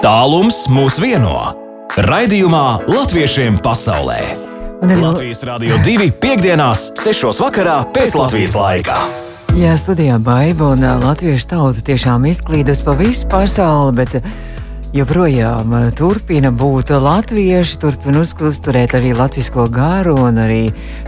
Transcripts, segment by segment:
Tālums mūs vieno. Raidījumā Latviešiem pasaulē. Un arī Latvijas Rādio 2. piekdienās, 6. vakarā pēc Latvijas laika. Jā, studijā Baiba un latviešu tauta tiešām izklīdus pa visu pasauli, bet joprojām ā, turpina būt latvieši, turpina uzturēt arī latvisko garu un arī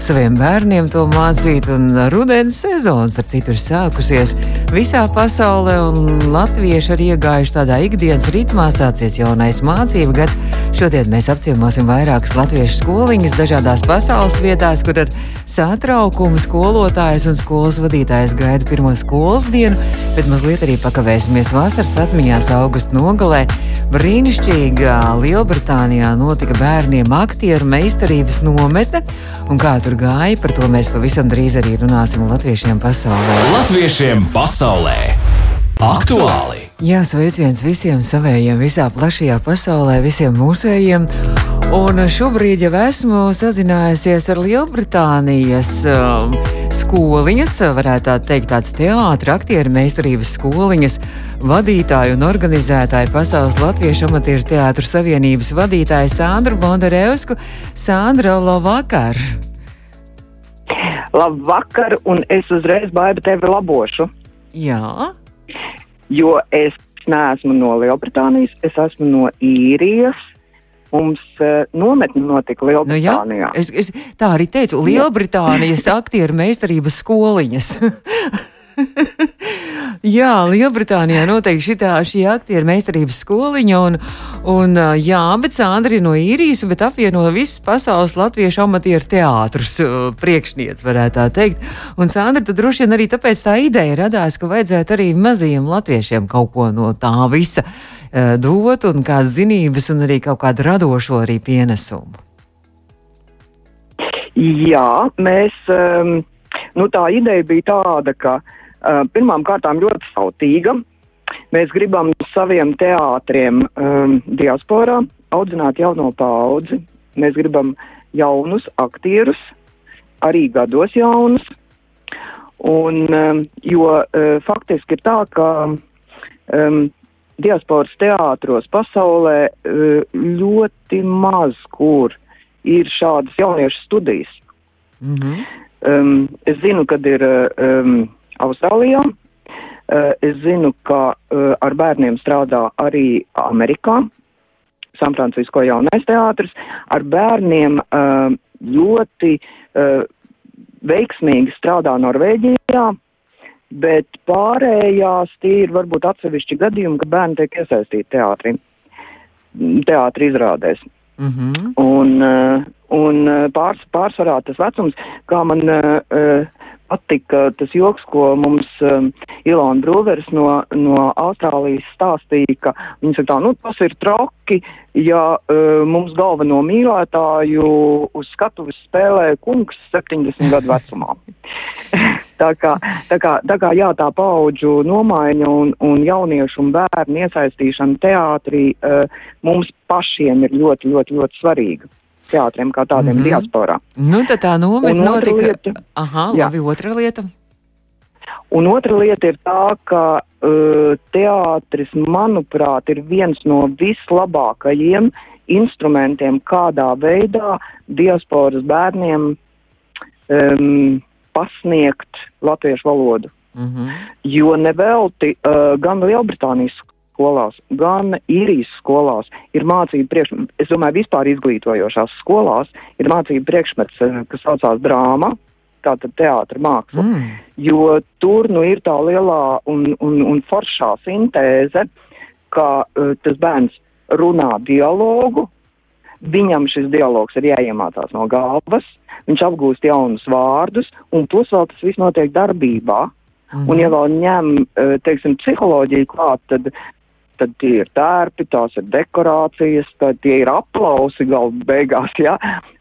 saviem bērniem to mācīt. Rudens sezons, starp citu, ir sākusies visā pasaulē, un latvieši arī iegājuši tādā ikdienas ritmā, sācies jaunais mācību gads. Šodien mēs apciemosim vairākas latviešu skoliņas dažādās pasaules vietās, kur ar satraukumu skolotājs un skolas vadītājs gaida pirmo skolas dienu, bet mazliet arī pakavēsimies vasaras atmiņās augusta nogalē. Brīnišķīgā Lielbritānijā notika bērniem aktieru meistarības nometne, un kā tur gāja, par to mēs pavisam drīz arī runāsim latviešiem pasaulē. Latviešiem pasaulē. Aktuāli! Jā, sveiciens visiem savējiem, visā plašajā pasaulē, visiem mūsējiem. Un šobrīd jau esmu sazinājusies ar Lielbritānijas um, skoliņas, varētu tā teikt, tāds teātris, aktieru meistarības skoliņas vadītāju un organizētāju Pasaules Latviešu amatieru teātru savienības vadītāju Sandru Bondarevsku. Sandra, labvakar! Labvakar, un es uzreiz baidu tevi labošu, Jā, jo es neesmu no Lielbritānijas, es esmu no īrijas. Mums uh, nometne notika nu jā, Lielbritānijā. es, es tā arī teicu, Lielbritānijas aktieru meistarības skoliņas. Jā, Lielbritānijā noteikti šitā, šī aktieru meistarības skoliņa, un, un ā, jā, bet Sandra ir no īrijas, bet apvieno visas pasaules latviešu amatieru teātrus ā, priekšniec, varētu tā teikt. Un Sandra, tad droši vien arī tāpēc tā ideja radās, ka vajadzētu arī mazajiem latviešiem kaut ko no tā visa ā, dot, un kādas zinības, un arī kaut kādu radošo arī pienesumu. Jā, mēs, um, nu tā ideja bija tāda, ka uh, pirmām kārtām ļoti sautīga. Mēs gribam saviem teātriem um, diasporā audzināt jauno paudzi. Mēs gribam jaunus aktierus, arī gados jaunus. Un, um, jo uh, faktiski ir tā, ka um, diasporas teātros pasaulē uh, ļoti maz kur ir šādas jauniešu studijas. Mm -hmm. Um, es zinu, kad ir um, Austrālijā. Uh, es zinu, ka uh, ar bērniem strādā arī Amerikā, San Francisco jaunais teātris. Ar bērniem uh, ļoti uh, veiksmīgi strādā Norvēģijā, bet pārējās tie ir varbūt atsevišķi gadījumi, ka bērni tiek iesaistīti teātrī, teātri izrādēs. Mm -hmm. Un, uh, un uh, pārs, pārsvarā tas vecums, kā man uh, patika tas joks, ko mums um, Ilona Brūvers no, no Austrālijas stāstīja, ka viņa saka tā, nu tas ir traki, ja uh, mums galveno mīlētāju uz skatuves spēlē kungs 70 gadu vecumā. tā, kā, tā, kā, tā kā jā, tā paudžu nomaiņa un, un jauniešu un bērnu iesaistīšana teātrī uh, mums pašiem ir ļoti, ļoti, ļoti svarīga. Teātriem kā tādiem mm. -hmm. diasporā. Nu, tad tā nometne notika. lieta- Aha, Jā. labi, otra lieta. Un otra lieta ir tā, ka uh, teātris, manuprāt, ir viens no vislabākajiem instrumentiem, kādā veidā diasporas bērniem um, pasniegt latviešu valodu. Mhm. Jo nevelti uh, gan Lielbritānijas skolās, gan īrijas skolās ir mācība priekšmets, es domāju, vispār izglītojošās skolās ir mācība priekšmets, uh, kas saucās drāma, tātad teātra māksla Mm. jo tur nu ir tā lielā un, un, un foršā sintēze, ka uh, tas bērns runā dialogu, viņam šis dialogs ir jāiemācās no galvas, viņš apgūst jaunus vārdus, un plus vēl tas viss notiek darbībā. Mhm. Un, ja vēl ņem, uh, teiksim, psiholoģiju klāt, tad, tad tie ir tērpi, tās ir dekorācijas, tad tie ir aplausi galu beigās, jā.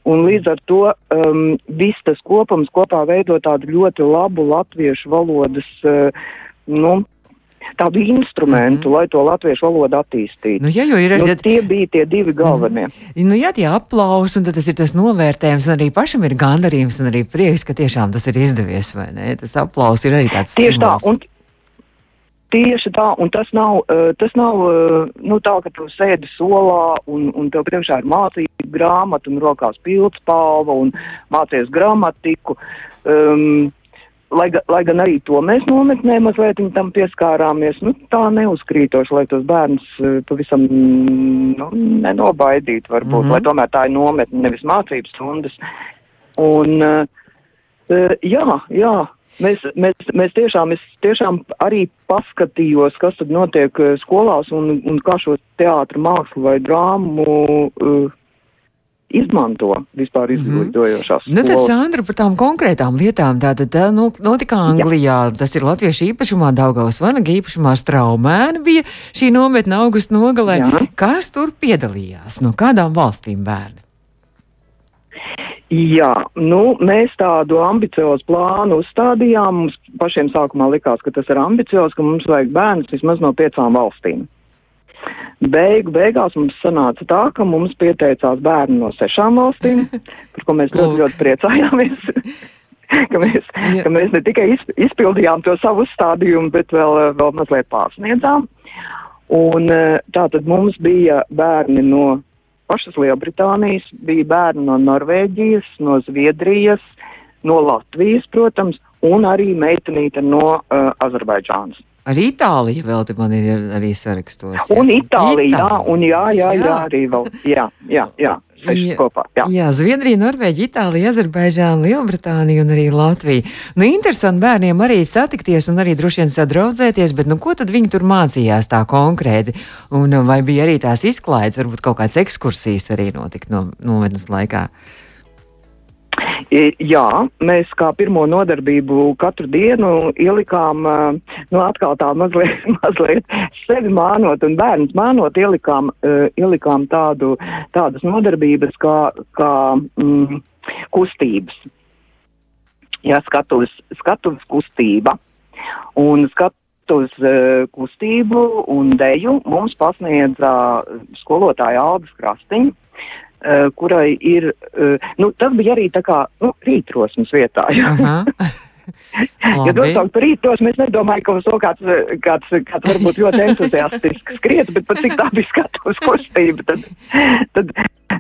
Un līdz ar to um, viss tas kopums kopā veido tādu ļoti labu latviešu valodas, uh, nu, tādu instrumentu, mm -hmm. lai to latviešu valodu attīstītu. Nu, jā, jo ir Nu, arī tie bija tie divi galvenie. nu, jā, tie aplausi, un tad tas ir tas novērtējums, un arī pašam ir gandarījums, un arī prieks, ka tiešām tas ir izdevies, vai ne? Tas aplausi ir arī tāds Tieši tā, stimuls. un, Tieši tā, un tas nav, uh, tas nav uh, nu, tā, ka tu sēdi solā un, un tev priekšā ir mācība grāmata un rokās pildspalva un mācies gramatiku. Um, lai, lai gan arī to mēs nometnē mazliet tam pieskārāmies, nu, tā neuzkrītoši, lai tos bērns uh, pavisam nu, nenobaidītu varbūt, mm -hmm. lai tomēr tā ir nometne, nevis mācības stundas. Un, uh, jā, jā, Mēs, mēs, mēs tiešām, es tiešām arī paskatījos, kas tad notiek uh, skolās un, un kā šo teātru mākslu vai drāmu uh, izmanto vispār mhm. izglītojošās. Mm -hmm. Nu, tad, Sandra, par tām konkrētām lietām, tātad tā, nu, notika Anglijā, Jā. tas ir latviešu īpašumā, Daugavas vanaga īpašumā Straumēna bija šī nometne augusta nogalē. Jā. Kas tur piedalījās? No kādām valstīm bērni? Jā, nu, mēs tādu ambiciozu plānu uzstādījām. Mums pašiem sākumā likās, ka tas ir ambiciozs, ka mums vajag bērnus vismaz no piecām valstīm. Beigu beigās mums sanāca tā, ka mums pieteicās bērni no sešām valstīm, par ko mēs ļoti, ļoti priecājāmies. ka, mēs, Jā. ka mēs ne tikai izpildījām to savu uzstādījumu, bet vēl, vēl mazliet pārsniedzām. Un tā tad mums bija bērni no pašas Lielbritānijas, bija bērni no Norvēģijas, no Zviedrijas, no Latvijas, protams, un arī meitenīte no uh, Azerbaidžānas. Arī Itālija vēl te man ir arī sarakstos. Jā. Un Itālija, Itālija, jā, un jā, jā, jā, jā arī vēl, jā, jā, jā jā, kopā. Jā. jā, Zviedrija, Norvēģija, Itālija, Azerbaidžāna, Lielbritānija un arī Latvija. Nu, interesanti bērniem arī satikties un arī droši vien sadraudzēties, bet nu, ko tad viņi tur mācījās tā konkrēti? Un vai bija arī tās izklaides, varbūt kaut kāds ekskursijas arī notika no nometnes laikā? Jā, mēs kā pirmo nodarbību katru dienu ielikām, nu atkal tā mazliet, mazliet sevi mānot un bērns mānot, ielikām, ielikām tādu, tādas nodarbības kā, kā mm, kustības. Jā, skatuves, skatuves kustība. Un skatuves kustību un deju mums pasniedza skolotāja Aldis Krastiņa uh, kurai ir, uh, nu, tas bija arī tā kā, nu, rītrosmas vietā. ja nosaukt par rītos, mēs nedomājam, ka uz to kāds, kāds, kāds varbūt ļoti entuziastiski skriet, bet pat cik tā bija skatuves kustība, tad, tad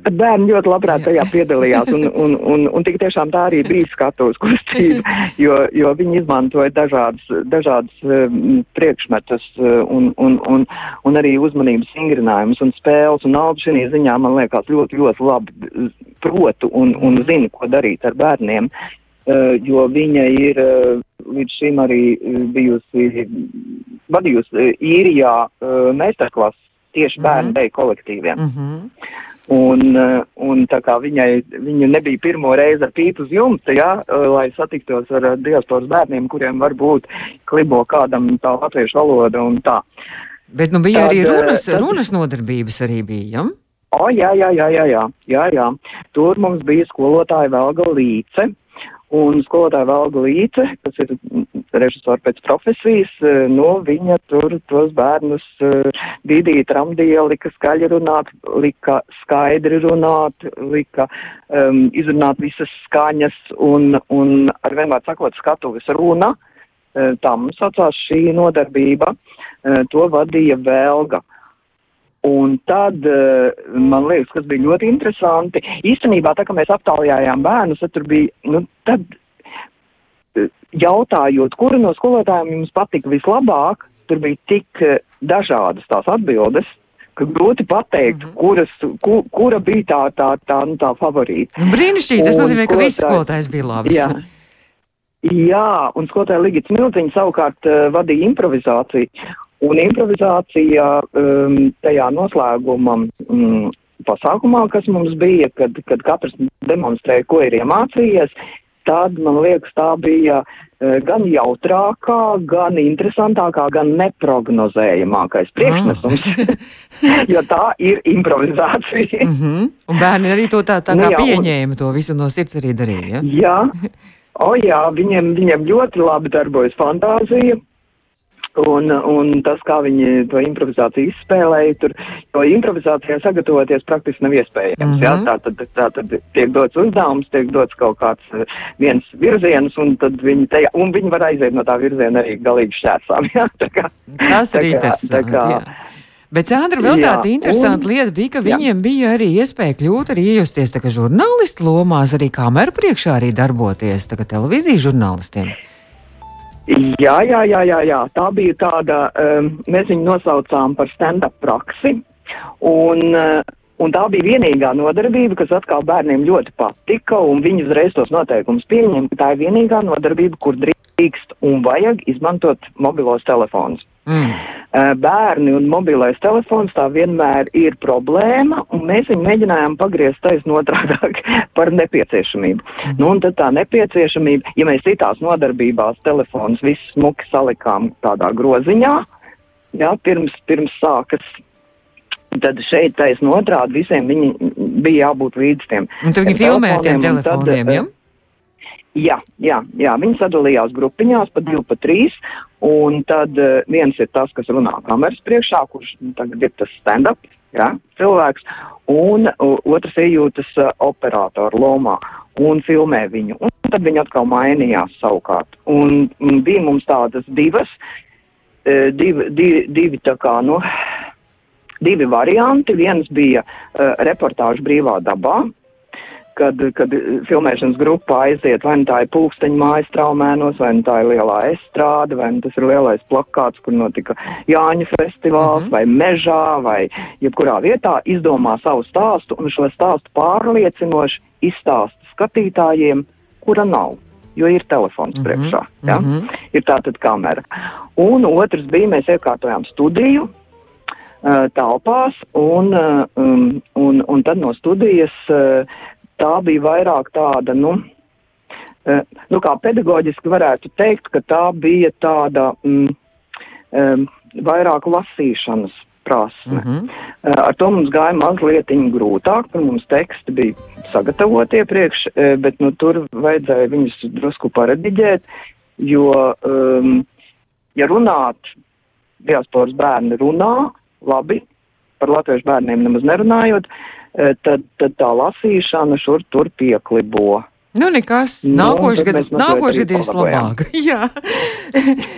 bērni ļoti labprāt tajā piedalījās. Un, un, un, un tik tiešām tā arī bija skatuves kustība, jo, jo viņi izmantoja dažādas, dažādas um, priekšmetus uh, un, un, un, un arī uzmanības vingrinājumus un spēles. Un Alba šī ziņā man liekas ļoti, ļoti labi protu un, un zina, ko darīt ar bērniem. Eh, jo viņa ir eh, līdz šim arī eh, bijusi vadījusi īrijā meistarklases tieši mm -hmm. bērnu deju kolektīviem. Mm -hmm. Un, un tā kā viņai, viņa nebija pirmo reizi ar pīpu uz jumta, ja, lai satiktos ar diasporas bērniem, kuriem varbūt klibo kādam tā latviešu valoda un tā. Bet nu bija Tad, arī runas, tad, runas nodarbības arī bija, ja? O, jā, jā, jā, jā, jā, jā, jā. Tur mums bija skolotāja Velga Līce, Un skolotāja Valga Līce, kas ir režisori pēc profesijas, eh, nu, viņa tur tos bērnus uh, dīdīja tramdīja, lika skaļi runāt, lika skaidri runāt, lika um, izrunāt visas skaņas un, un ar vienmēr sakot skatuves runa, uh, tā mums saucās šī nodarbība, uh, to vadīja Velga. Un tad, man liekas, kas bija ļoti interesanti, īstenībā tā, ka mēs aptaujājām bērnus, tad tur bija, nu, tad jautājot, kura no skolotājiem jums patika vislabāk, tur bija tik dažādas tās atbildes, ka grūti pateikt, mm -hmm. kuras, ku, kura bija tā, tā, tā, nu, tā favorīta. Brīnišķīgi, tas nozīmē, ka viss skolotājs bija labs. Jā. Jā, un skolotāja Ligits Milziņa savukārt uh, vadīja improvizāciju. Un improvizācija um, tajā noslēguma um, pasākumā, kas mums bija, kad, kad katrs demonstrēja, ko ir iemācījies, tad, man liekas, tā bija uh, gan jautrākā, gan interesantākā, gan neprognozējamākais priekšnesums, ah. jo tā ir improvizācija. mm -hmm. Un bērni arī to tā, tā kā nu, jā, pieņēma, to visu no sirds arī darīja. Ja? Jā, o jā, viņiem, viņiem ļoti labi darbojas fantāzija. Un, un tas, kā viņi to improvizāciju izspēlēja, tur, jo improvizācijā sagatavoties praktiski nav iespējams. Mm -hmm. jā, tā, tad, tā tad tiek dots uzdevums, tiek dots kaut kāds uh, viens virziens, un tad viņi, tajā, un viņi var aiziet no tā virziena arī galīgi šķērsām. Jā, kā, tas ir interesanti. Jā. Bet, Sandra, vēl tāda interesanta un, lieta bija, ka viņiem jā. bija arī iespēja kļūt arī iejusties tā kā žurnālistu lomās, arī kameru priekšā arī darboties, tā kā televīzijas žurnālistiem. Jā, jā, jā, jā, jā. tā bija tāda, um, mēs viņu nosaucām par stand-up praksi. Un, uh, un tā bija vienīgā nodarbība, kas atkal bērniem ļoti patika, un viņi uzreiz tos noteikumus pieņēma, ka tā ir vienīgā nodarbība, kur drīkst un vajag izmantot mobilos telefonus. Mm. Eh, bērni un mobilais telefons tā vienmēr ir problēma, un mēs viņu mēģinājām pagriezt taisn otrādāk par nepieciešamību. Mm. Nu, un tad tā nepieciešamība, ja mēs citās nodarbībās telefons viss smuki salikām tādā groziņā, jā, pirms, pirms sākas tad šeit taisn otrādi visiem viņi bija jābūt līdz tiem. Un tad viņi filmē tiem telefoniem, tad, ja? Jā, jā, jā, viņi sadalījās grupiņās pa divu, pa trīs, un tad uh, viens ir tas, kas runā kameras priekšā, kurš tagad ir tas stand-up, jā, cilvēks, un otrs iejūtas uh, operātoru lomā un filmē viņu, un tad viņi atkal mainījās savukārt. Un, bija mums tādas divas, uh, divi, divi, divi tā kā, nu, divi varianti, viens bija reportāžu brīvā dabā, kad, kad filmēšanas grupa aiziet, vai nu tā ir pulksteņa mājas traumēnos, vai nu tā ir lielā estrāde, vai nu tas ir lielais plakāts, kur notika Jāņu festivāls, mm -hmm. vai mežā, vai jebkurā vietā, izdomā savu stāstu un šo stāstu pārliecinoši izstāsta skatītājiem, kura nav. Jo ir telefons mm -hmm. priekšā, ja? mm -hmm. ir tā tad kamera. Un otrs bija, mēs iekārtojām studiju, uh, telpās, un, uh, um, un, un tad no studijas uh, tā bija vairāk tāda, nu, eh, nu kā pedagoģiski varētu teikt, ka tā bija tāda mm, um, vairāk lasīšanas prasme. Mm -hmm. Ar to mums gāja mazliet grūtāk, tur mums teksti bija sagatavoti iepriekš, bet nu, tur vajadzēja viņus drusku parediģēt, jo, um, ja runāt, diasporas bērni runā labi, par latviešu bērniem nemaz nerunājot, uh, Eh, tad, tad tā lasīšana šur tur pieklibo. Nu, nekas. Nākošais nu, gads, nākošais gads ir labāk. jā.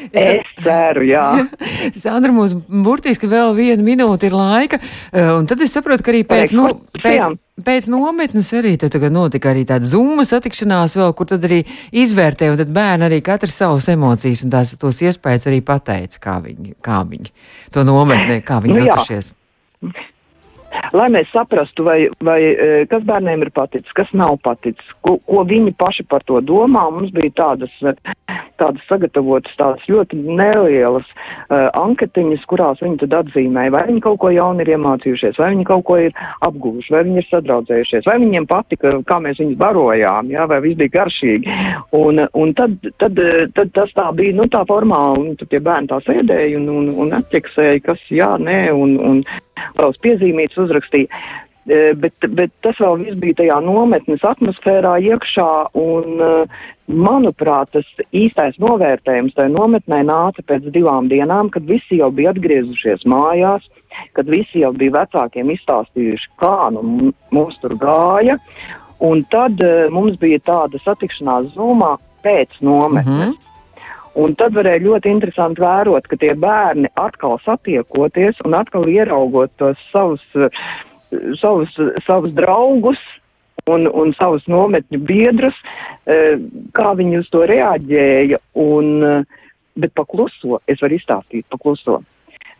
es, ceru, jā. Sandra, mums burtiski vēl viena minūte ir laika, eh, un tad es saprotu, ka arī pēc, no, pēc, pēc nometnes arī tad notika arī tāda zuma satikšanās vēl, kur tad arī izvērtē, un tad bērni arī katrs savas emocijas un tās tos iespējas arī pateica, kā viņi, kā viņi to nometnē, kā viņi nu, jutušies. Jā lai mēs saprastu, vai, vai e, kas bērniem ir paticis, kas nav paticis, ko, ko viņi paši par to domā. Mums bija tādas, e, tādas sagatavotas, tādas ļoti nelielas uh, anketiņas, kurās viņi tad atzīmēja, vai viņi kaut ko jaunu ir iemācījušies, vai viņi kaut ko ir apguvuši, vai viņi ir sadraudzējušies, vai viņiem patika, kā mēs viņus barojām, jā, vai viss bija garšīgi. Un, un tad, tad, tad tas tā bija, nu, tā formāli, un tad tie bērni tā sēdēja un, un, un atķeksēja, kas jā, nē, un, un savus piezīmītus uzrakstīja. E, bet, bet tas vēl viss bija tajā nometnes atmosfērā iekšā, un, e, manuprāt, tas īstais novērtējums tajā nometnē nāca pēc divām dienām, kad visi jau bija atgriezušies mājās, kad visi jau bija vecākiem izstāstījuši, kā nu mums tur gāja, un tad uh, mums bija tāda satikšanās zumā pēc nometnes. Mm -hmm. Un tad varēja ļoti interesanti vērot, ka tie bērni atkal satiekoties un atkal ieraugot tos savus, savus, savus draugus un, un savus nometņu biedrus, eh, kā viņi uz to reaģēja. Un, eh, bet pakluso, es varu izstāstīt pakluso.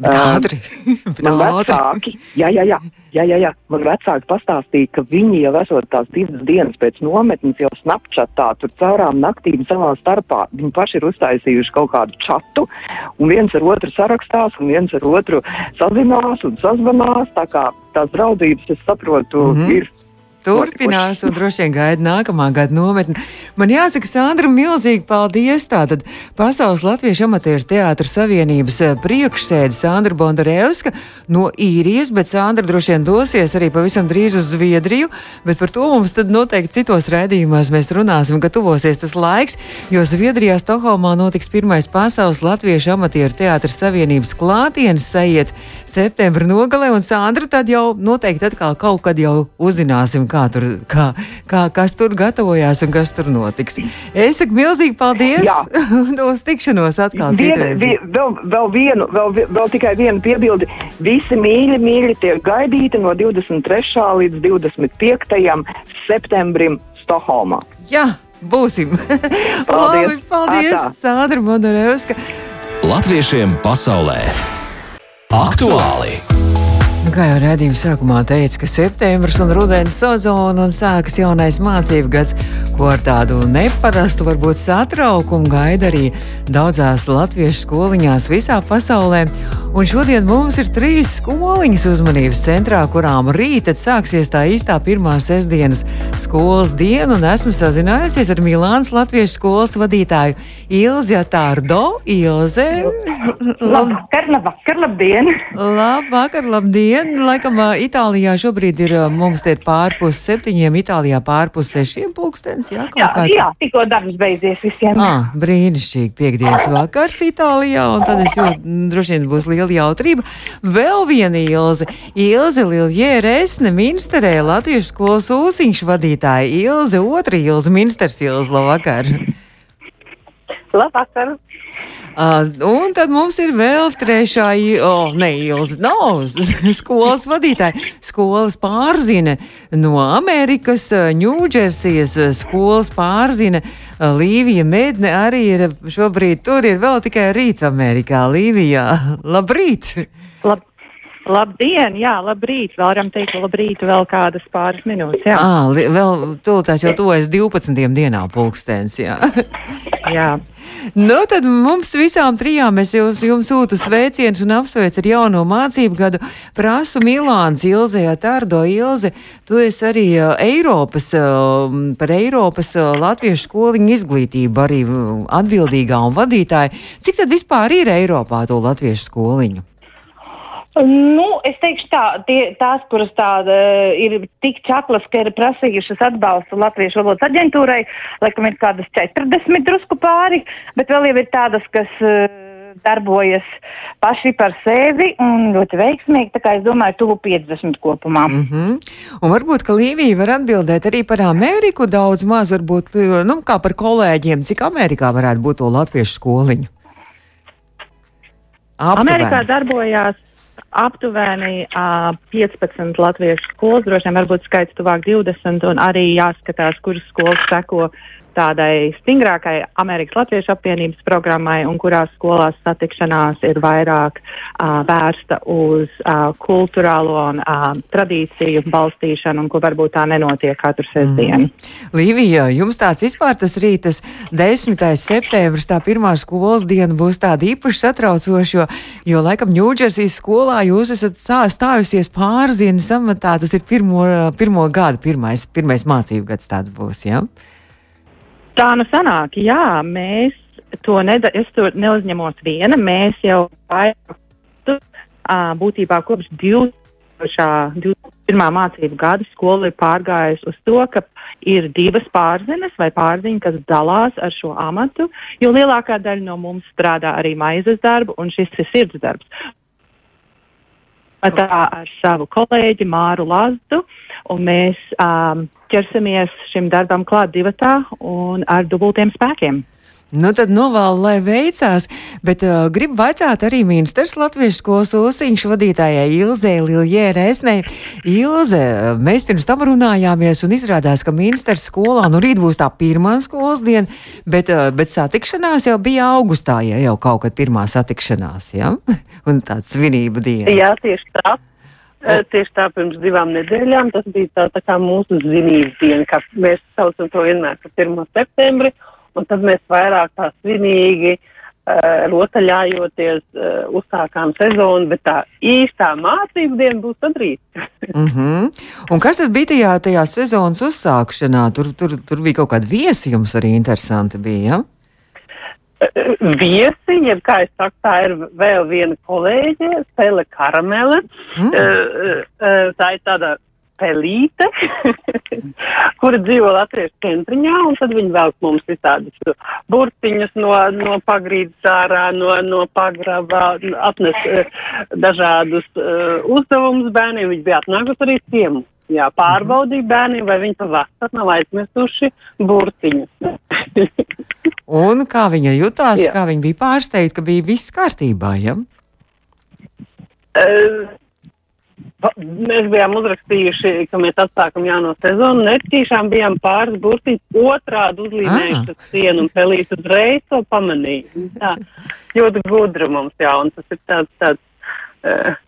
Ātri. man vecāki, jā, jā, jā, jā, jā, jā, man vecāki pastāstīja, ka viņi jau esot tās divas dienas pēc nometnes jau snapchatā, tur caurām naktīm savā starpā. Viņi paši ir uztaisījuši kaut kādu čatu, un viens ar otru sarakstās, un viens ar otru sazinās un sazvanās, tā kā tās draudības, es saprotu, mm -hmm. ir turpinās un droši vien gaida nākamā gada nometni. Man jāsaka, Sandra, milzīgi paldies. Tātad Pasaules Latviešu amatieru teātra savienības eh, priekšsēde Sandra Bondarevska no īrijas, bet Sandra droši vien dosies arī pavisam drīz uz Zviedriju, bet par to mums tad noteikti citos rēdījumos mēs runāsim, ka tuvosies tas laiks, jo Zviedrijā Stokholmā notiks pirmais Pasaules Latviešu amatieru teātra savienības klātienes sajiets septembra nogalē, un Sandra tad jau noteikti atkal kaut kad jau uzzināsim, kā tur, kā, kā, kas tur gatavojās un kas tur notiks. Es saku milzīgi paldies! Uz tikšanos atkal Viena, citreiz. vi, vēl, vēl, vienu, vēl, vēl tikai vienu piebildi. Visi mīļi, mīļi tiek gaidīti no 23. līdz 25. septembrim Stokholmā. Jā, būsim! Paldies. Labi, paldies, Atā. Sandra Monarevska! Latviešiem pasaulē aktuāli! Nu, Kā jau redzējuma sākumā teica, ka septembris un rudens sezona un sākas jaunais mācību gads, ko ar tādu neparastu, varbūt satraukumu gaida arī daudzās latviešu skoliņās visā pasaulē. Un šodien mums ir trīs skoliņas uzmanības centrā, kurām rīt tad sāksies tā īstā pirmā sestdienas skolas diena, un esmu sazinājusies ar Milānas latviešu skolas vadītāju Ilzi Tārdo. Ilze, Labvakar, labvakar, labdien! Labvakar, labdien! Laikam Itālijā šobrīd ir mums te ir pārpus septiņiem, Itālijā pārpus sešiem pulkstens. Jā, Jā, kā jā tikko darbs beidzies visiem. Ah, brīnišķīgi, piekdienas vakars Itālijā, un tad es jūtu, droši vien būs liela jautrība. Vēl viena Ilze, Ilze Liljē Resne, Minsterē, Latviešu skolas ūsiņš vadītāja, Ilze, otra Ilze, Minsters Ilze, labvakar. Labvakar! Uh, un tad mums ir vēl trešā, oh, ne Ilze, nav skolas vadītāja. Skolas pārzina no Amerikas, Ņūdžersijas skolas pārzina ā, Līvija Medne arī ir šobrīd tur, ir vēl tikai rīts Amerikā. Līvijā, labrīt! Lab, labdien! Jā, labrīt! Varam teikt labrīt vēl kādas pāris minūtes. Jā, Ah, li, vēl tūlītās jau tuvojas 12 dienā pulkstens, jā. jā. Nu, tad mums visām trijām es jums, jums sūtu sveicienus un apsveicu ar jauno mācību gadu. Prasu Milāns, Ilze, Tārdo Ilze. Tu esi arī Eiropas, par Eiropas latviešu skoliņu izglītību arī atbildīgā un vadītāja. Cik tad vispār ir Eiropā to latviešu skoliņu? Nu, es teikšu tā, tie, tās, kuras tāda ir tik čaklas, ka ir prasījušas atbalstu Latviešu valodas aģentūrai, laikam ir kādas 40 drusku pāri, bet vēl jau ir tādas, kas uh, darbojas paši par sevi un ļoti veiksmīgi, tā kā es domāju, tuvu 50 kopumā. Mm -hmm. Un varbūt, ka Līvija var atbildēt arī par Ameriku daudz maz, varbūt, nu, kā par kolēģiem, cik Amerikā varētu būt to latviešu skoliņu. Amerikā darbojās aptuveni uh, 15 latviešu skolas, droši vien varbūt skaits tuvāk 20, un arī jāskatās, kuras skolas seko tādai stingrākai Amerikas Latviešu apvienības programmai, un kurās skolās satikšanās ir vairāk uh, vērsta uz uh, kultūrālo un uh, tradīciju balstīšanu, un kur varbūt tā nenotiek katru sestdienu. Līvija, jums tāds vispār tas rītas 10. septembris, tā pirmā skolas diena būs tāda īpaši satraucoša, jo, jo laikam Ņūdžersijas skolā jūs esat stājusies pārzienas amatā, tas ir pirmo, pirmo gadu, pirmais, pirmais mācību gads tāds būs, jā? Ja? Tā nu sanāk, jā, mēs to neda, es to neuzņemos viena, mēs jau vairāk, uh, būtībā kopš 2001. mācību gada skola ir pārgājusi uz to, ka ir divas pārziņas vai pārziņas, kas dalās ar šo amatu, jo lielākā daļa no mums strādā arī maizes darbu, un šis ir sirds darbs. Tā ar savu kolēģi Māru Lazdu, un mēs um, ķersimies šim darbam klāt divatā un ar dubultiem spēkiem. Nu, tad novēlu, lai veicās, bet uh, gribu vaicāt arī ministrs Latviešu skolas ūsiņš vadītājai Ilzē Liljē Rēsnei. Ilze, mēs pirms tam runājāmies un izrādās, ka ministrs skolā, nu rīt būs tā pirmā skolas diena, bet, uh, bet satikšanās jau bija augustā, ja jau kaut kad pirmā satikšanās, ja? Un tāds svinība diena. Jā, tieši tā. Eh, Tieši tā pirms divām nedēļām tas bija tā, tā kā mūsu zinības diena, kā mēs saucam to vienmēr par 1. septembri, un tad mēs vairāk tā svinīgi, uh, rotaļājoties, uh, uzsākām sezonu, bet tā īstā mācību diena būs tad rīt. Mm -hmm. Un kas tad bija tajā, tajā sezonas uzsākšanā? Tur, tur, tur bija kaut kāda viesi jums arī interesanti bija, ja? Viesi, jeb kā es saku, tā ir vēl viena kolēģe, Stela Karamele. Mm. Tā ir tāda pelīte, kura dzīvo Latvijas centriņā, un tad viņi velk mums visādus burtiņus no, no pagrīdes ārā, no, no pagrabā, atnes dažādus uh, uzdevumus bērniem. Viņi bija atnākuši arī ciemu. Jā, pārbaudīja bērniem, vai viņi pavasar nav aizmirsuši burtiņus. un kā viņa jutās, Jā. kā viņa bija pārsteigta, ka bija viss kārtībā, ja? Uh, Mēs bijām uzrakstījuši, ka mēs atsākam jauno sezonu. Netīšām bijām pāris burtiņas otrādi uzlīmējuši ah. sienu un pelīt uzreiz to pamanīju. Tā, ļoti gudra mums, jā, un tas ir tāds, tāds uh,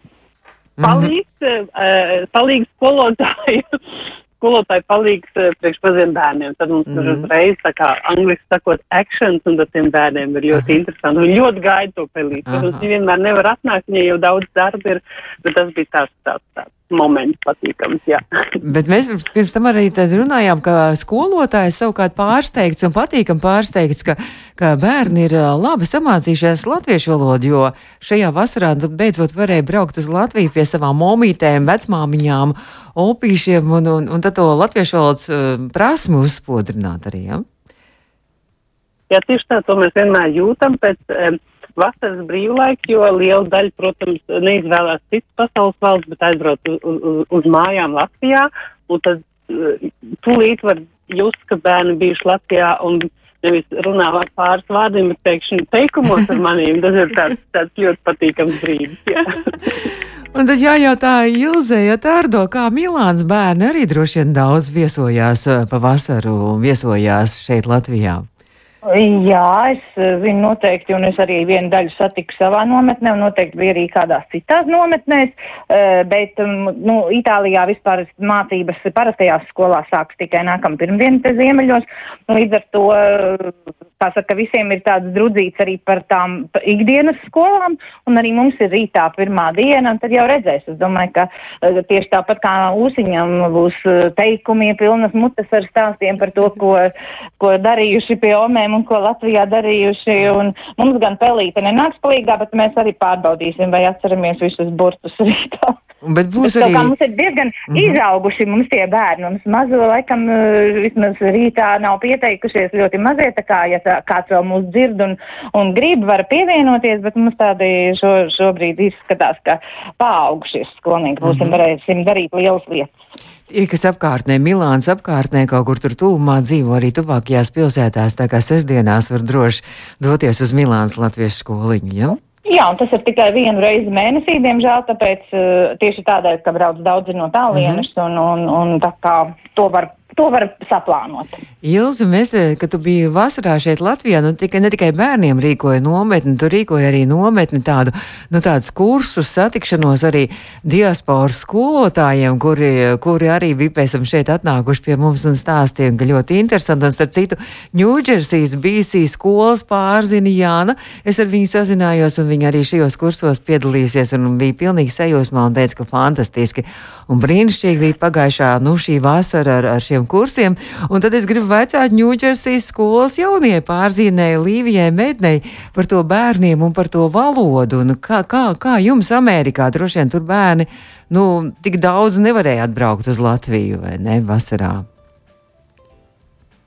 palīgs, uh, palīgs skolotāju skolotāji palīgs uh, priekšpaziem bērniem. Tad mums mm -hmm. uzreiz tā kā angliski sakot actions, un tad tiem bērniem ir ļoti Aha. interesanti. Un ļoti gaida to pelīt. Protams, viņi vienmēr nevar atnākt, viņai jau daudz darba ir, bet tas bija tāds, tāds, tāds moments patīkams. Jā. Bet mēs pirms tam arī runājām, ka skolotājs savukārt pārsteigts un patīkam pārsteigts, ka, ka bērni ir labi samācījušies latviešu valodu, jo šajā vasarā beidzot varēja braukt uz Latviju pie savām momītēm, vecmāmiņām, opīšiem un, un, un tad to latviešu valodas prasmu uzspodrināt arī. Ja? Jā, tieši tā, to mēs vienmēr jūtam pēc. Um, vasaras brīvlaiks, jo liela daļa, protams, neizvēlās citas pasaules valsts, bet aizbrauc uz, uz, uz mājām Latvijā, un tad uh, tūlīt var just, ka bērni bijuši Latvijā un nevis runā ar pāris vārdiem, bet pēkšņi teikumos ar manīm. Tas ir tāds, tāds ļoti patīkams brīdis. Un tad jājautā Ilze, ja tārdo, kā Milāns bērni arī droši vien daudz viesojās uh, pa vasaru, viesojās šeit Latvijā. Jā, es zinu eh, noteikti, un es arī vienu daļu satiku savā nometnē, un noteikti bija arī kādās citās nometnēs, eh, bet, mm, nu, Itālijā vispār mācības parastajās skolās sāks tikai nākam pirmdien te ziemeļos, līdz ar to, tā saka, visiem ir tāds drudzīts arī par tām ikdienas skolām, un arī mums ir rītā pirmā diena, un tad jau redzēs. Es domāju, ka eh, tieši tāpat kā Ūsiņam būs teikumi, pilnas mutes ar stāstiem par to, ko, ko darījuši pie omēm un ko Latvijā darījuši. Un mums gan pelīte nenāks palīgā, bet mēs arī pārbaudīsim, vai atceramies visus burtus rītā. Bet būs bet, arī. Mums ir diezgan mm -hmm. izauguši mums tie bērni. Mums mazo laikam eh, vismaz rītā nav pieteikušies ļoti mazie, tā kā, ja tā, kāds vēl mūs dzird un, un grib, var pievienoties, bet mums tādi šo, šobrīd izskatās, ka paaugšies skolnieki. Būsim mm -hmm. varēsim darīt lielas lietas. Tie, kas apkārtnē, Milāns apkārtnē, kaut kur tur tuvumā dzīvo arī tuvākajās pilsētās, tā kā sestdienās var droši doties uz Milāns latviešu skoliņu, ja? Jā, un tas ir tikai vienu reizi mēnesī, diemžēl, tāpēc uh, tieši tādēļ, ka brauc daudzi no tālienes, mm -hmm. un, un, un tā kā to var to var saplānot. Ilza, mēs, te, kad tu biji vasarā šeit Latvijā, nu, tika, ne tikai bērniem rīkoja nometni, tu rīkoja arī nometni tādu, nu, tādus kursus, satikšanos arī diasporas skolotājiem, kuri, kuri arī bija pēc tam šeit atnākuši pie mums un stāstīja, ka ļoti interesanti. Un starp citu, Ņūdžersijas BC skolas pārzina Jāna. Es ar viņu sazinājos, un viņa arī šajos kursos piedalīsies, un bija pilnīgi sajūsmā un teica, ka fantastiski un brīnišķīgi bija pagājušā, nu, šī vasara ar, ar šiem kursiem. Un tad es gribu vaicāt Ņūdžersijas skolas jaunie pārzīmēji Līvijai Mednei par to bērniem un par to valodu. Un kā, kā, kā jums Amerikā droši vien tur bērni, nu, tik daudz nevarēja atbraukt uz Latviju vai ne vasarā?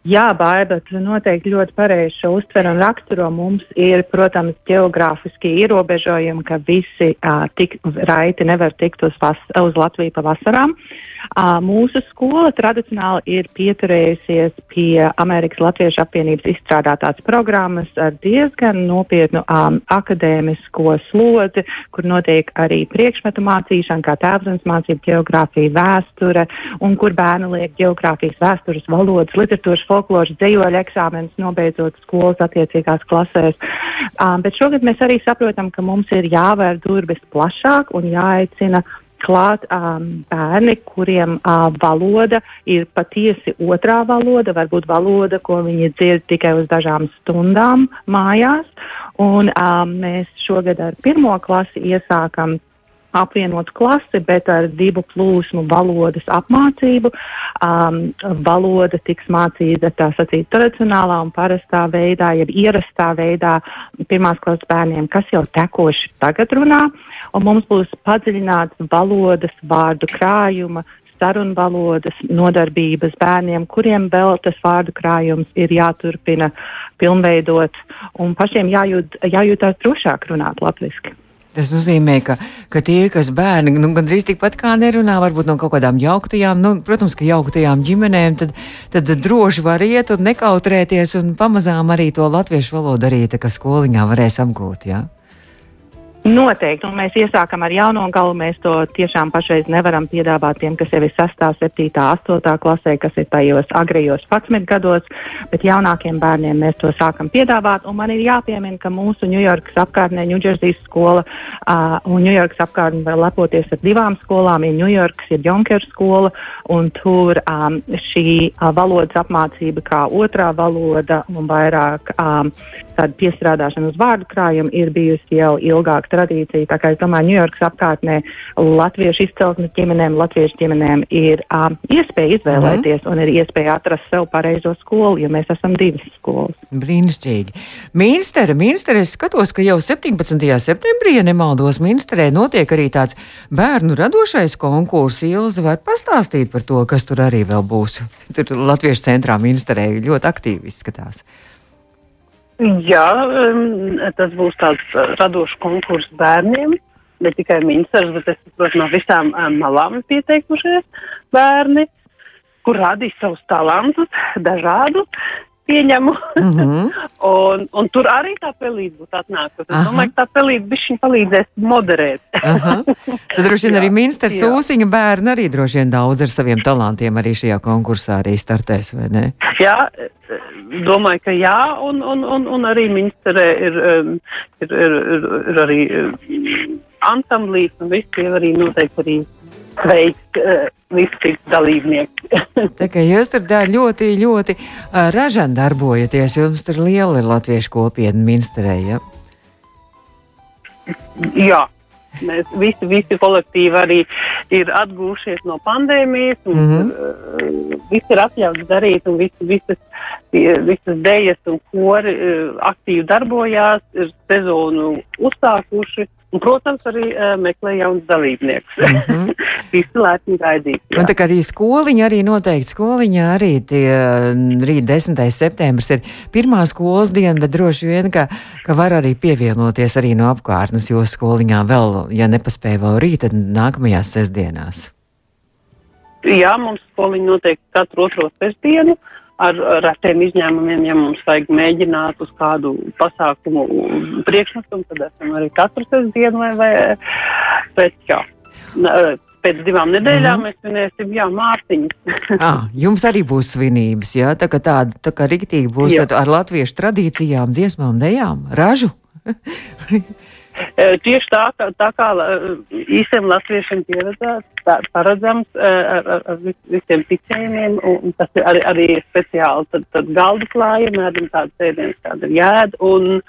Jā, Baiba, tu noteikti ļoti pareizi šo uztver un raksturo. Mums ir, protams, geogrāfiski ierobežojumi, ka visi uh, tik raiti nevar tikt uz, vas, uz Latviju pa vasarām. Uh, mūsu skola tradicionāli ir pieturējusies pie Amerikas Latviešu apvienības izstrādātās programmas ar diezgan nopietnu um, akadēmisko slodzi, kur notiek arī priekšmetu mācīšana, kā tēvzemes mācība, geogrāfija, vēsture, un kur bērni liek geogrāfijas, vēstures, valodas, literatūras, folkloras, dzējoļu eksāmenus, nobeidzot skolas attiecīgās klasēs. Um, bet šogad mēs arī saprotam, ka mums ir jāvēr durvis plašāk un jāaicina klāt um, bērni, kuriem uh, valoda ir patiesi otrā valoda, varbūt valoda, ko viņi dzird tikai uz dažām stundām mājās. Un um, mēs šogad ar pirmo klasi iesākam apvienotu klasi, bet ar divu plūsmu valodas apmācību. Um, valoda tiks mācīta tā sacīt tradicionālā un parastā veidā, jeb ierastā veidā pirmās klases bērniem, kas jau tekoši tagad runā, un mums būs padziļināts valodas vārdu krājuma sarunvalodas nodarbības bērniem, kuriem vēl tas vārdu krājums ir jāturpina pilnveidot un pašiem jājūt, jājūtās drošāk runāt latviski. Tas nozīmē, ka, ka tie, kas bērni nu, gandrīz tikpat kā nerunā, varbūt no kaut kādām jauktajām, nu, protams, ka jauktajām ģimenēm, tad, tad droši var iet un nekautrēties un pamazām arī to latviešu valodu arī tā kā skoliņā varēs apgūt. Ja? Noteikti, un mēs iesākam ar jauno galu. Mēs to tiešām pašreiz nevaram piedāvāt tiem, kas jau ir 6, 7, 8 klasē, kas ir tajos agrējos 11 gados, bet jaunākiem bērniem mēs to sākam piedāvāt. Un man ir jāpiemina, ka mūsu Ņujorkas apkārtnē, Ņūdžersijas skola uh, un Ņujorkas apkārtnē var lepoties ar divām skolām. Ir Ņujorkas, ir Jonkers skola, un tur um, šī uh, valodas apmācība kā otrā valoda un vairāk um, tāda piestrādāšana uz vārdu krājumu ir bijusi jau ilgāk tradīcija. Tā kā es domāju, Ņujorkas apkārtnē latviešu izcelsmes ģimenēm, latviešu ģimenēm ir um, iespēja izvēlēties mm. un ir iespēja atrast sev pareizo skolu, jo mēs esam divas skolas. Brīnišķīgi. Minstera, Minstera, es skatos, ka jau 17. septembrī, ja nemaldos, Minsterē notiek arī tāds bērnu radošais konkurss. Ilza var pastāstīt par to, kas tur arī vēl būs. Tur Latviešu centrā Minsterē ļoti aktīvi izskatās. Jā, um, tas būs tāds uh, radošs konkurss bērniem, ne tikai ministrs, bet es saprotu, no visām um, malām pieteikušies bērni, kur rādīs savus talantus, dažādus, pieņemu. Mm -hmm. un, un tur arī tā pelīte būtu atnākusi. Es domāju, ka tā pelīte bišķiņ palīdzēs moderēt. Tad droši vien arī ministrs Sūsiņa bērni arī droši vien daudz ar saviem talantiem arī šajā konkursā arī startēs, vai ne? Jā, domāju, ka jā, un, un, un, un arī ministrē ir, um, ir, ir, ir, ir arī um, ansamblīs, un visi arī noteikti arī veikt uh, visi dalībnieki. Tā kā jūs tur ļoti, ļoti uh, ražani darbojaties, jums tur liela ir latviešu kopiena ministrē, ja? Jā. Mēs visi, visi kolektīvi arī ir atgūšies no pandēmijas, un mm -hmm. uh, viss ir atļauts darīt, un visi, visas, visas dēļas un kori uh, aktīvi darbojās, ir sezonu uzsākuši. Un, protams, arī uh, meklē jauns dalībnieks. Mm -hmm. Visi lētni gaidīt. Jā. Un tā kā arī skoliņa, arī noteikti skoliņa, arī tie rīt 10. septembris ir pirmā skolas diena, bet droši vien, ka, ka var arī pievienoties arī no apkārtnes, jo skoliņā vēl, ja nepaspēja vēl rīt, tad nākamajās sestdienās. Jā, mums skoliņa noteikti katru otro sestdienu. Uh, ar retiem izņēmumiem, ja mums vajag mēģināt uz kādu pasākumu priekšnesumu, tad esam arī katru sestdienu vai, vai pēc, jā, pēc divām nedēļām mm mēs svinēsim, jā, mārciņas. ah, jums arī būs svinības, jā, tā kā tāda, tā kā riktīgi būs jā. ar, ar latviešu tradīcijām, dziesmām, dejām, ražu. Tieši tā, tā, tā kā īstiem latviešiem pieredzēts, paredzams ar, ar, ar visiem ticējumiem, un tas ir arī, arī speciāli tad, tad galdu klājumi, ēdam tādu sēdienas, kāda ir jēd, un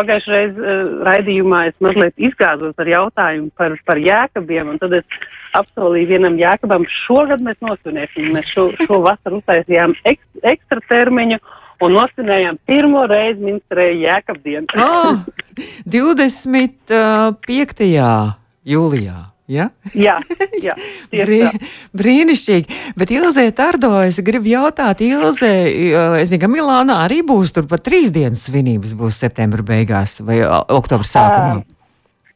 pagājušajā reiz raidījumā es mazliet izgāzos ar jautājumu par, par jēkabiem, un tad es apsolīju vienam jēkabam, šogad mēs nosvinēsim, mēs šo, šo vasaru uztaisījām ek, ekstra termiņu, un nosvinējām pirmo reizi ministrēju Jēkabdienu. oh, 25. jūlijā. Ja? jā, jā Brī, brīnišķīgi. Bet Ilzē Tardo, es gribu jautāt, Ilzē, es zinu, ka Milānā arī būs tur pat trīs dienas svinības būs septembra beigās vai oktobra sākumā. Uh.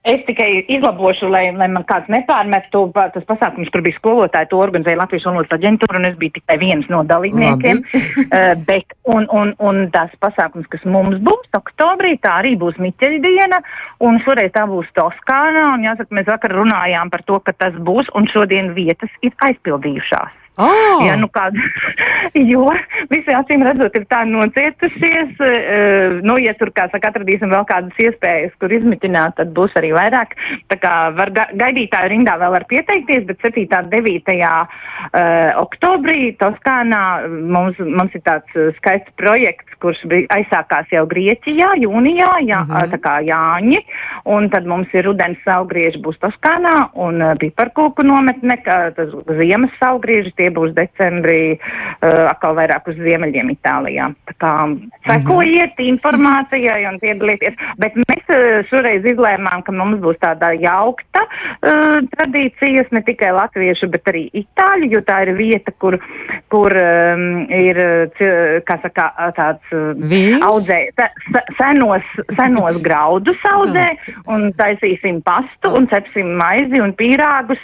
Es tikai izlabošu, lai, lai man kāds nepārmestu. Tas pasākums, kur bija skolotāji, to organizēja Latvijas valodas aģentūra, un es biju tikai viens no dalībniekiem. uh, bet, un, un, un tas pasākums, kas mums būs oktobrī, tā arī būs Miķeļa diena, un šoreiz tā būs Toskānā, un jāsaka, mēs vakar runājām par to, ka tas būs, un šodien vietas ir aizpildījušās. Oh. Ja, nu kāda, jo visi acīm redzot ir tā nocietušies, uh, nu, ja tur, kā saka, atradīsim vēl kādas iespējas, kur izmitināt, tad būs arī vairāk. Tā kā var ga gaidītāju rindā vēl var pieteikties, bet 7. 9. Uh, oktobrī Toskānā mums, mums ir tāds skaists projekts, kurš bija aizsākās jau Grieķijā, jūnijā, jā, uh -huh. tā kā Jāņi, un tad mums ir rudens saugrieži būs Toskānā un uh, piparkūku nometne, tas ziemas saugrieži tie būs decembrī uh, atkal vairāk uz ziemeļiem Itālijā. Tā kā sekojiet -hmm. informācijai un piedalieties. Bet mēs uh, šoreiz izlēmām, ka mums būs tāda jaukta uh, tradīcijas, ne tikai latviešu, bet arī itāļu, jo tā ir vieta, kur, kur um, ir, kā saka, tāds uh, audzē, senos, senos graudus audzē un taisīsim pastu un cepsim maizi un pīrāgus.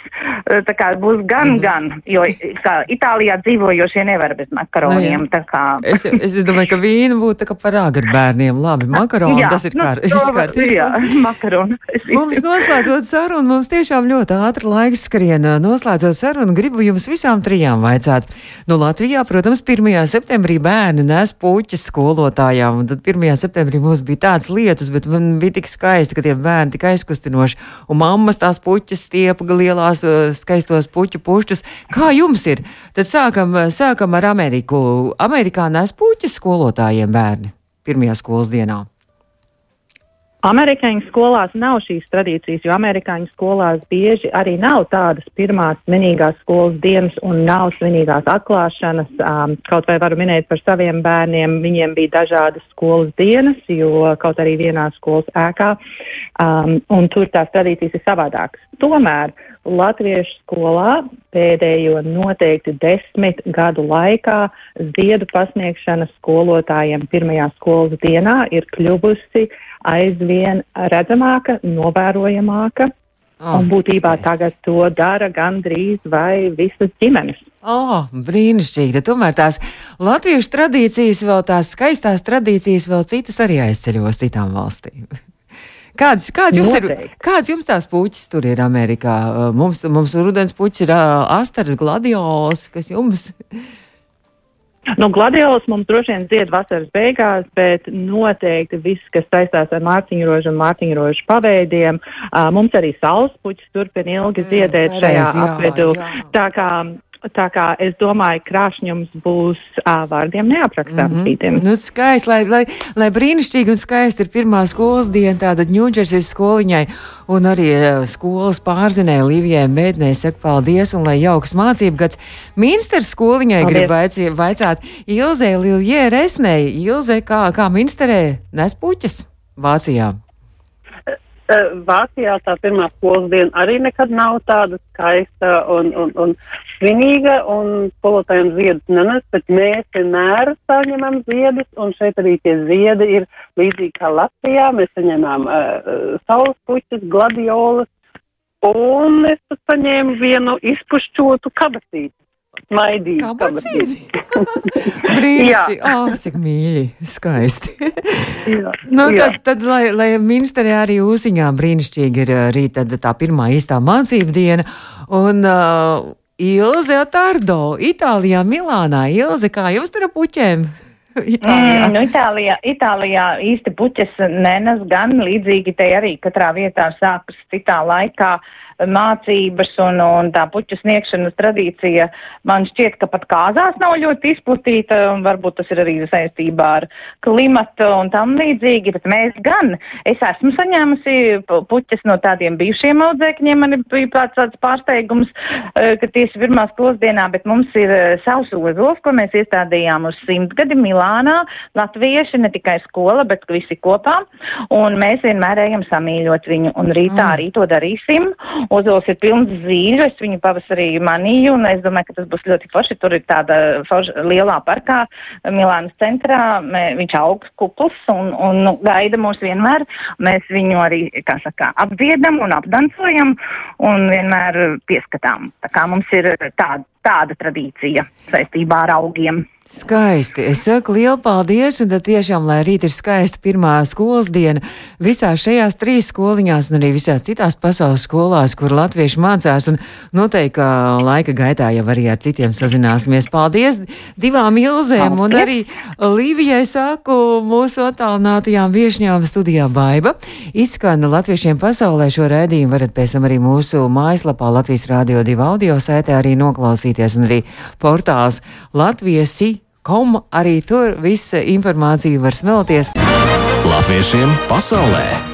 Tā kā būs gan, -hmm. gan, jo kā Itālijā dzīvojošie nevar bez makaroniem. Nu, kā... es, es domāju, ka vīna būtu tā kā par āgru bērniem. Labi, makaroni, jā, tas ir nu, kār, kārtībā. Jā, makaroni. mums noslēdzot sarunu, mums tiešām ļoti ātri laiks skrien. Noslēdzot sarunu, gribu jums visām trijām vaicāt. Nu, Latvijā, protams, 1. septembrī bērni nes puķis skolotājām, un tad 1. septembrī mums bija tāds lietas, bet man bija tik skaisti, ka tie bērni tik aizkustinoši, un mammas tās puķis stiepa lielās skaistos puķu pušķus. Kā jums ir? Tad sākam, sākam ar Ameriku. Amerikā nes puķis skolotājiem bērni pirmajā skolas dienā. Amerikāņu skolās nav šīs tradīcijas, jo amerikāņu skolās bieži arī nav tādas pirmās svinīgās skolas dienas un nav svinīgās atklāšanas. Um, kaut vai varu minēt par saviem bērniem, viņiem bija dažādas skolas dienas, jo kaut arī vienā skolas ēkā, um, un tur tās tradīcijas ir savādākas. Tomēr Latviešu skolā pēdējo noteikti desmit gadu laikā ziedu pasniegšana skolotājiem pirmajā skolas dienā ir kļuvusi aizvien redzamāka, novērojamāka. Oh, un būtībā tagad to dara gandrīz vai visas ģimenes. Oh, brīnišķīgi. Tomēr tās latviešu tradīcijas, vēl tās skaistās tradīcijas, vēl citas arī aizceļos citām valstīm. Kādas, kādas, jums Noteikti. ir, kādas jums tās puķis tur ir Amerikā? Mums, mums rudens puķis ir uh, astars gladiols, kas jums? Nu, gladiolas mums droši vien zied vasaras beigās, bet noteikti viss, kas saistās ar mārciņrožu un mārciņrožu paveidiem, uh, mums arī saules puķis turpina ilgi ziedēt mm, šajā apvidū. Tā kā es domāju, krāšņums būs uh, vārdiem neaprakstāms. Mm -hmm. nu, skaisti, lai, lai, lai brīnišķīgi un skaisti ir pirmā skolas diena, tāda ņūdžersies skoliņai un arī skolas pārzinē Līvijai Mēdnei saka paldies un lai jauks mācību gads. Minsteras skoliņai paldies. grib vaici, vaicāt Ilzē Liljē Resnei. Ilzē, kā, kā Minsterē nes puķes Vācijā? Vācijā tā pirmā skolas diena arī nekad nav tāda skaista un, un, un svinīga, un skolotājiem ziedus nenes, bet mēs vienmēr saņemam ziedus, un šeit arī tie ziedi ir līdzīgi kā Latvijā. Mēs saņemam uh, saules puķus, gladiolas, un es saņēmu vienu izpušķotu kabatīti maidīt. Brīnišķīgi. oh, cik mīļi, skaisti. jā, nu, jā. tad, tad lai, lai ministrē arī Ūsiņā brīnišķīgi ir arī tad tā pirmā īstā mācību diena. Un, uh, Ilze Atardo, Itālijā, Milānā. Ilze, kā jums tur ar puķēm? Itālijā. Mm, nu, Itālijā, Itālijā īsti puķes nenes gan līdzīgi te arī katrā vietā sākas citā laikā. Uh, mācības un, un tā puķu sniegšanas tradīcija man šķiet, ka pat kāzās nav ļoti izplatīta, un varbūt tas ir arī saistībā ar klimatu un tam līdzīgi, bet mēs gan. Es esmu saņēmusi puķes no tādiem bijušiem audzēkņiem, man bija tāds, tāds pārsteigums, e, ka tieši pirmās skolas dienā, bet mums ir e, savs ozols, ko mēs iestādījām uz simtgadi Milānā, latvieši, ne tikai skola, bet visi kopā, un mēs vienmēr ejam samīļot viņu, un rītā mm. arī to darīsim, Ozols ir pilns zīļu, es viņu pavasarī manīju, un es domāju, ka tas būs ļoti forši. Tur ir tāda forša, lielā parkā, Milānas centrā, mē, viņš aug kupls un, un nu, gaida mūs vienmēr. Mēs viņu arī, kā saka, apdziedam un apdancojam un vienmēr pieskatām. Tā kā mums ir tāda tāda tradīcija saistībā ar augiem. Skaisti. Es saku lielu paldies, un tad tiešām, lai rīt ir skaista pirmā skolas diena visās šajās trīs skoliņās, un arī visās citās pasaules skolās, kur latvieši mācās, un noteikti, ka laika gaitā jau arī ar citiem sazināsimies. Paldies divām ilzēm, paldies. un arī Līvijai saku mūsu attālinātajām viešņām studijā Baiba. Izskan latviešiem pasaulē šo rēdījumu varat pēc tam arī mūsu mājaslapā Latvijas Rādio 2 audio saitē arī noklausīties, un arī portāls Latviesi kom arī tur visa informācija var smelties. Latviešiem pasaulē!